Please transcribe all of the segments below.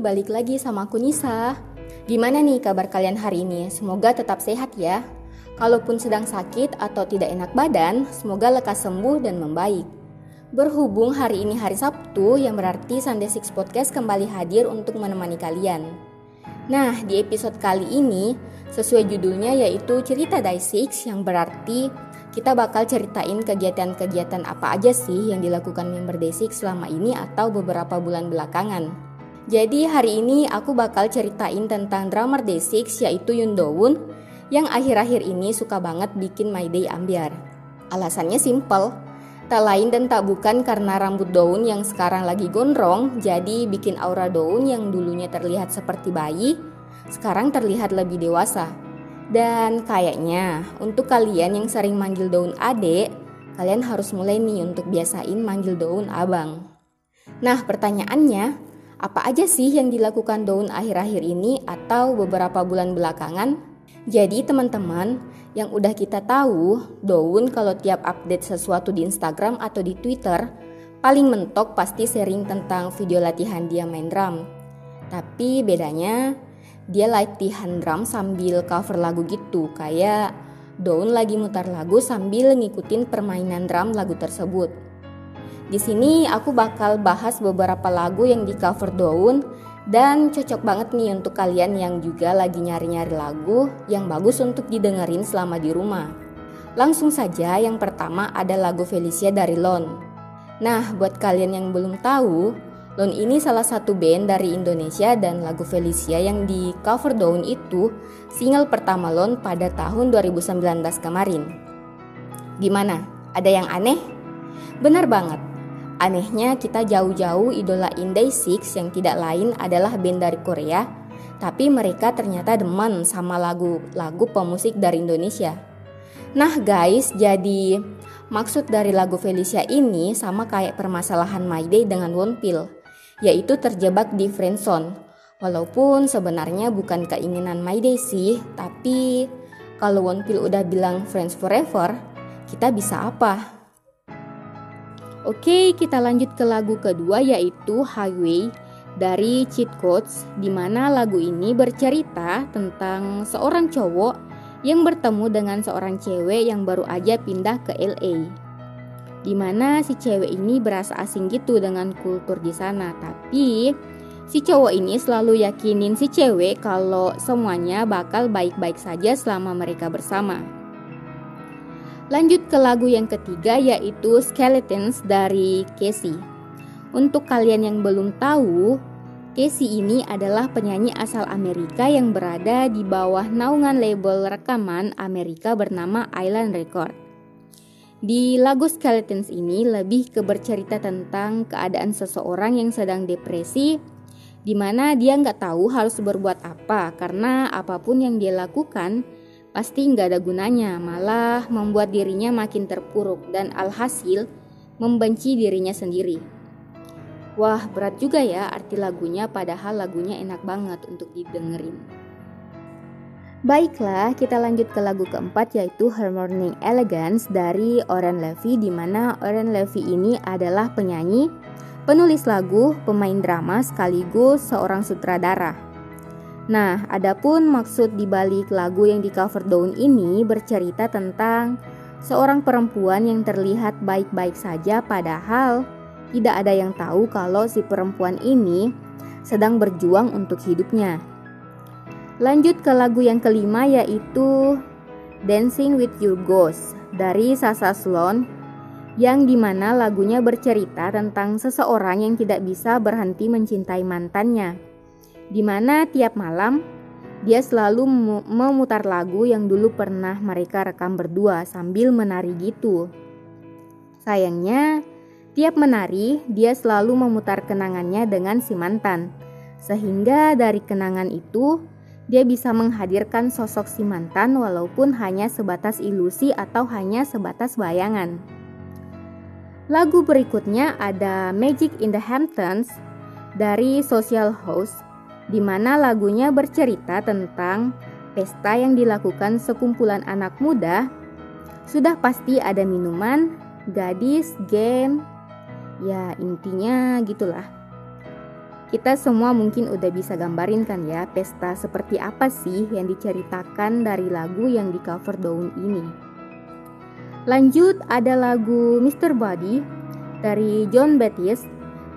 Balik lagi sama aku Nisa. Gimana nih kabar kalian hari ini? Semoga tetap sehat ya. Kalaupun sedang sakit atau tidak enak badan, semoga lekas sembuh dan membaik. Berhubung hari ini hari Sabtu, yang berarti Sunday Six Podcast kembali hadir untuk menemani kalian. Nah, di episode kali ini, sesuai judulnya yaitu Cerita Day Six, yang berarti kita bakal ceritain kegiatan-kegiatan apa aja sih yang dilakukan member Day Six selama ini atau beberapa bulan belakangan. Jadi hari ini aku bakal ceritain tentang drummer Day6 yaitu Yoon Do Woon yang akhir-akhir ini suka banget bikin My Day ambiar. Alasannya simple, tak lain dan tak bukan karena rambut daun yang sekarang lagi gondrong jadi bikin aura daun yang dulunya terlihat seperti bayi sekarang terlihat lebih dewasa. Dan kayaknya untuk kalian yang sering manggil daun adek, kalian harus mulai nih untuk biasain manggil daun abang. Nah pertanyaannya, apa aja sih yang dilakukan Daun akhir-akhir ini atau beberapa bulan belakangan? Jadi teman-teman, yang udah kita tahu, Daun kalau tiap update sesuatu di Instagram atau di Twitter, paling mentok pasti sharing tentang video latihan dia main drum. Tapi bedanya, dia latihan drum sambil cover lagu gitu, kayak Daun lagi mutar lagu sambil ngikutin permainan drum lagu tersebut. Di sini aku bakal bahas beberapa lagu yang di cover Daun dan cocok banget nih untuk kalian yang juga lagi nyari-nyari lagu yang bagus untuk didengerin selama di rumah. Langsung saja yang pertama ada lagu Felicia dari Lon. Nah, buat kalian yang belum tahu, Lon ini salah satu band dari Indonesia dan lagu Felicia yang di cover Daun itu single pertama Lon pada tahun 2019 kemarin. Gimana? Ada yang aneh? Benar banget. Anehnya kita jauh-jauh idola Inday Six yang tidak lain adalah band dari Korea, tapi mereka ternyata demen sama lagu-lagu pemusik dari Indonesia. Nah guys, jadi maksud dari lagu Felicia ini sama kayak permasalahan My Day dengan Wonpil, yaitu terjebak di friendzone. Walaupun sebenarnya bukan keinginan My Day sih, tapi kalau Wonpil udah bilang friends forever, kita bisa apa? Oke, kita lanjut ke lagu kedua yaitu Highway dari Cheat Codes di mana lagu ini bercerita tentang seorang cowok yang bertemu dengan seorang cewek yang baru aja pindah ke LA. Di mana si cewek ini berasa asing gitu dengan kultur di sana, tapi si cowok ini selalu yakinin si cewek kalau semuanya bakal baik-baik saja selama mereka bersama. Lanjut ke lagu yang ketiga yaitu Skeletons dari Casey. Untuk kalian yang belum tahu, Casey ini adalah penyanyi asal Amerika yang berada di bawah naungan label rekaman Amerika bernama Island Record. Di lagu Skeletons ini lebih ke bercerita tentang keadaan seseorang yang sedang depresi di mana dia nggak tahu harus berbuat apa karena apa pun yang dia lakukan pasti nggak ada gunanya, malah membuat dirinya makin terpuruk dan alhasil membenci dirinya sendiri. Wah, berat juga ya arti lagunya padahal lagunya enak banget untuk didengerin. Baiklah, kita lanjut ke lagu keempat yaitu Her Morning Elegance dari Oren Levy di mana Oren Levy ini adalah penyanyi, penulis lagu, pemain drama sekaligus seorang sutradara. Nah, adapun maksud di balik lagu yang di cover daun ini bercerita tentang seorang perempuan yang terlihat baik-baik saja padahal tidak ada yang tahu kalau si perempuan ini sedang berjuang untuk hidupnya. Lanjut ke lagu yang kelima yaitu Dancing with Your Ghost dari Sasa Sloan yang di mana lagunya bercerita tentang seseorang yang tidak bisa berhenti mencintai mantannya di mana tiap malam Dia selalu memutar lagu yang dulu pernah mereka rekam berdua sambil menari gitu. Sayangnya, tiap menari dia selalu memutar kenangannya dengan si mantan. Sehingga dari kenangan itu, dia bisa menghadirkan sosok si mantan walaupun hanya sebatas ilusi atau hanya sebatas bayangan. Lagu berikutnya ada Magic in the Hamptons dari Social House di mana lagunya bercerita tentang pesta yang dilakukan sekumpulan anak muda. Sudah pasti ada minuman, gadis, game, ya intinya gitulah. Kita semua mungkin udah bisa gambarin kan ya pesta seperti apa sih yang diceritakan dari lagu yang di cover daun ini. Lanjut ada lagu Mr. Body dari John Baptiste.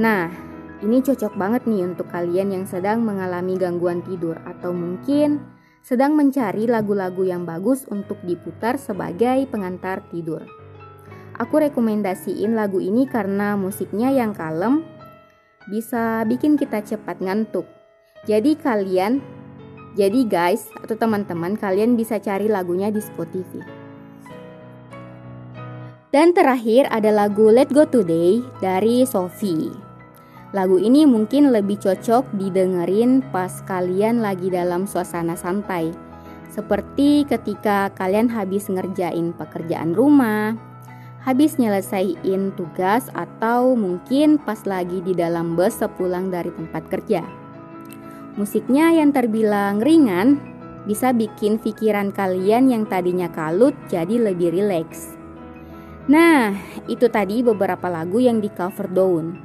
Nah, ini cocok banget nih untuk kalian yang sedang mengalami gangguan tidur atau mungkin sedang mencari lagu-lagu yang bagus untuk diputar sebagai pengantar tidur. Aku rekomendasiin lagu ini karena musiknya yang kalem, bisa bikin kita cepat ngantuk. Jadi kalian, jadi guys atau teman-teman kalian bisa cari lagunya di Spotify. Dan terakhir ada lagu Let Go Today dari Sophie. Lagu ini mungkin lebih cocok didengerin pas kalian lagi dalam suasana santai. Seperti ketika kalian habis ngerjain pekerjaan rumah, habis nyelesain tugas atau mungkin pas lagi di dalam bus sepulang dari tempat kerja. Musiknya yang terbilang ringan bisa bikin pikiran kalian yang tadinya kalut jadi lebih rileks. Nah, itu tadi beberapa lagu yang di cover Daun.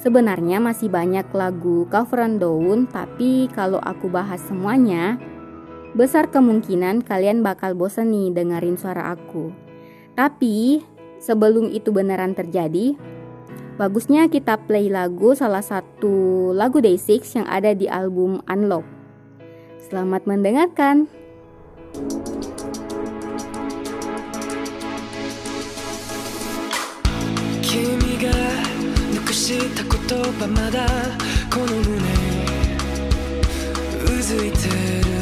Sebenarnya masih banyak lagu coveran daun, tapi kalau aku bahas semuanya, besar kemungkinan kalian bakal bosan nih dengerin suara aku. Tapi sebelum itu beneran terjadi, bagusnya kita play lagu salah satu lagu Day6 yang ada di album Unlock. Selamat mendengarkan. Kimi した言葉まだこの胸。うずいてる。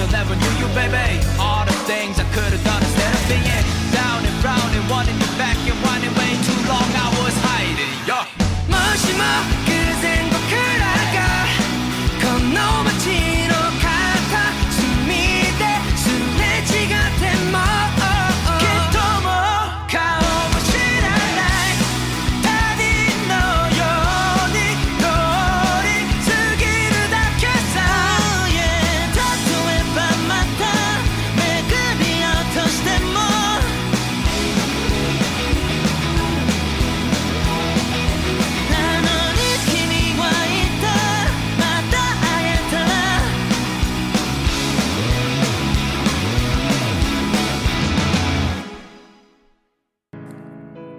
i'll never knew you, baby.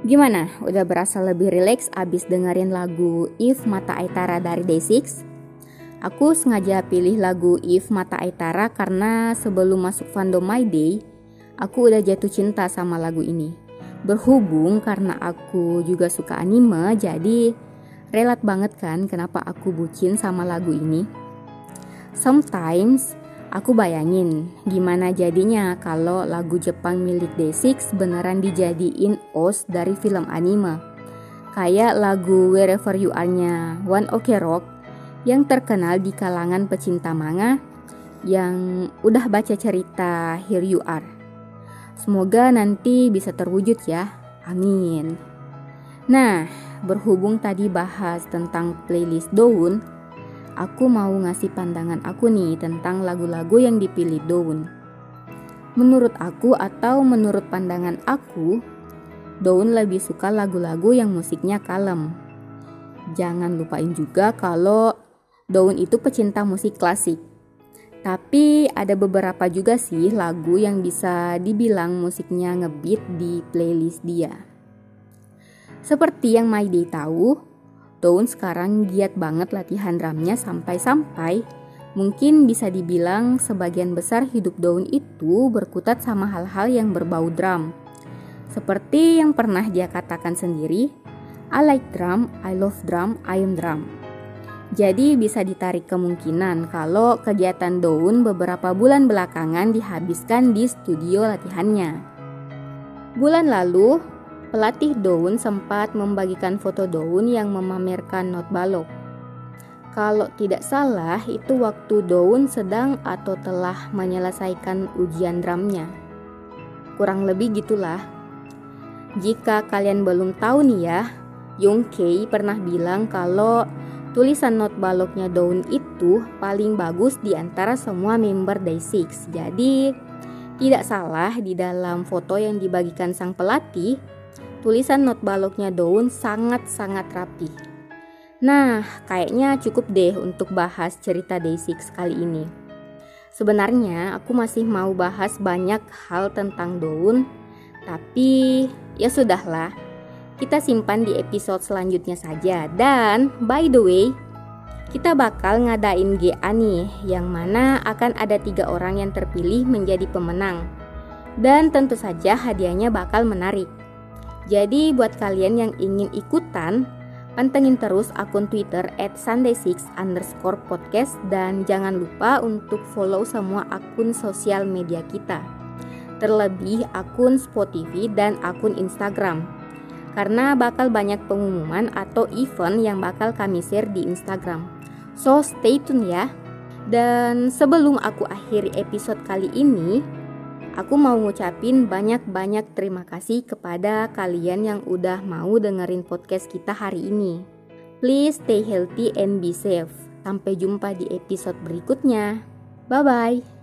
Gimana? Udah berasa lebih rileks abis dengerin lagu If Mata Aitara dari Day6? Aku sengaja pilih lagu If Mata Aitara karena sebelum masuk fandom My Day, aku udah jatuh cinta sama lagu ini. Berhubung karena aku juga suka anime, jadi relat banget kan kenapa aku bucin sama lagu ini. Sometimes Aku bayangin gimana jadinya kalau lagu Jepang milik Day6 beneran dijadiin OST dari film anime. Kayak lagu Wherever You Are-nya One Ok Rock yang terkenal di kalangan pecinta manga yang udah baca cerita Here You Are. Semoga nanti bisa terwujud ya. Amin. Nah, berhubung tadi bahas tentang playlist daun, aku mau ngasih pandangan aku nih tentang lagu-lagu yang dipilih Daun. Menurut aku atau menurut pandangan aku, Daun lebih suka lagu-lagu yang musiknya kalem. Jangan lupain juga kalau Daun itu pecinta musik klasik. Tapi ada beberapa juga sih lagu yang bisa dibilang musiknya ngebeat di playlist dia. Seperti yang Maide tahu, Daun sekarang giat banget latihan drumnya sampai-sampai mungkin bisa dibilang sebagian besar hidup Daun itu berkutat sama hal-hal yang berbau drum. Seperti yang pernah dia katakan sendiri, I like drum, I love drum, I am drum. Jadi bisa ditarik kemungkinan kalau kegiatan Daun beberapa bulan belakangan dihabiskan di studio latihannya. Bulan lalu, Pelatih Daun sempat membagikan foto Daun yang memamerkan not balok. Kalau tidak salah, itu waktu Daun sedang atau telah menyelesaikan ujian drumnya. Kurang lebih gitulah. Jika kalian belum tahu nih ya, Yong Kei pernah bilang kalau tulisan not baloknya Daun itu paling bagus di antara semua member Day6. Jadi, tidak salah di dalam foto yang dibagikan sang pelatih, tulisan not baloknya daun sangat-sangat rapi. Nah, kayaknya cukup deh untuk bahas cerita Day6 kali ini. Sebenarnya aku masih mau bahas banyak hal tentang daun, tapi ya sudahlah. Kita simpan di episode selanjutnya saja. Dan by the way, kita bakal ngadain GA nih, yang mana akan ada tiga orang yang terpilih menjadi pemenang. Dan tentu saja hadiahnya bakal menarik. Jadi buat kalian yang ingin ikutan, pantengin terus akun Twitter at Sunday6 underscore podcast dan jangan lupa untuk follow semua akun sosial media kita. Terlebih akun Spotify dan akun Instagram. Karena bakal banyak pengumuman atau event yang bakal kami share di Instagram. So stay tune ya. Dan sebelum aku akhiri episode kali ini, Aku mau ngucapin banyak-banyak terima kasih kepada kalian yang udah mau dengerin podcast kita hari ini. Please stay healthy and be safe. Sampai jumpa di episode berikutnya. Bye bye.